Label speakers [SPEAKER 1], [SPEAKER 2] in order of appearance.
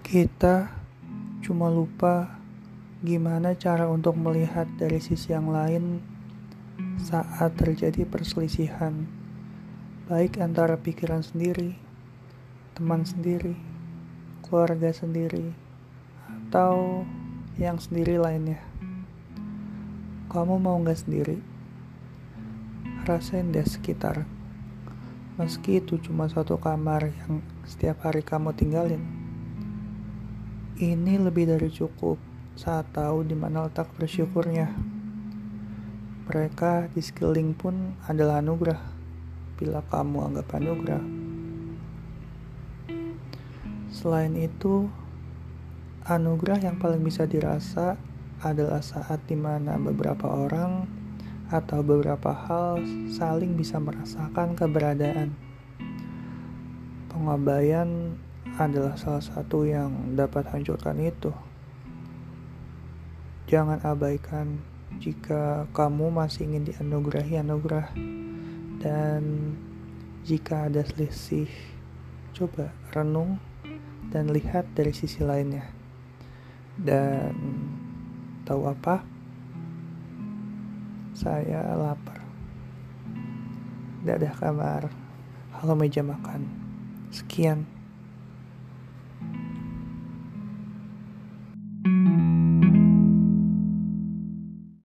[SPEAKER 1] Kita cuma lupa gimana cara untuk melihat dari sisi yang lain saat terjadi perselisihan, baik antara pikiran sendiri, teman sendiri, keluarga sendiri, atau yang sendiri lainnya. Kamu mau nggak sendiri? Rasain deh sekitar. Meski itu cuma satu kamar yang setiap hari kamu tinggalin. Ini lebih dari cukup saat tahu di mana letak bersyukurnya. Mereka di sekeliling pun adalah anugerah, bila kamu anggap anugerah. Selain itu, anugerah yang paling bisa dirasa adalah saat di mana beberapa orang atau beberapa hal saling bisa merasakan keberadaan. Pengabaian adalah salah satu yang dapat hancurkan itu. Jangan abaikan jika kamu masih ingin dianugerahi anugerah dan jika ada selisih, coba renung dan lihat dari sisi lainnya. Dan tahu apa? Saya lapar. Dadah kamar. Halo meja makan. Sekian.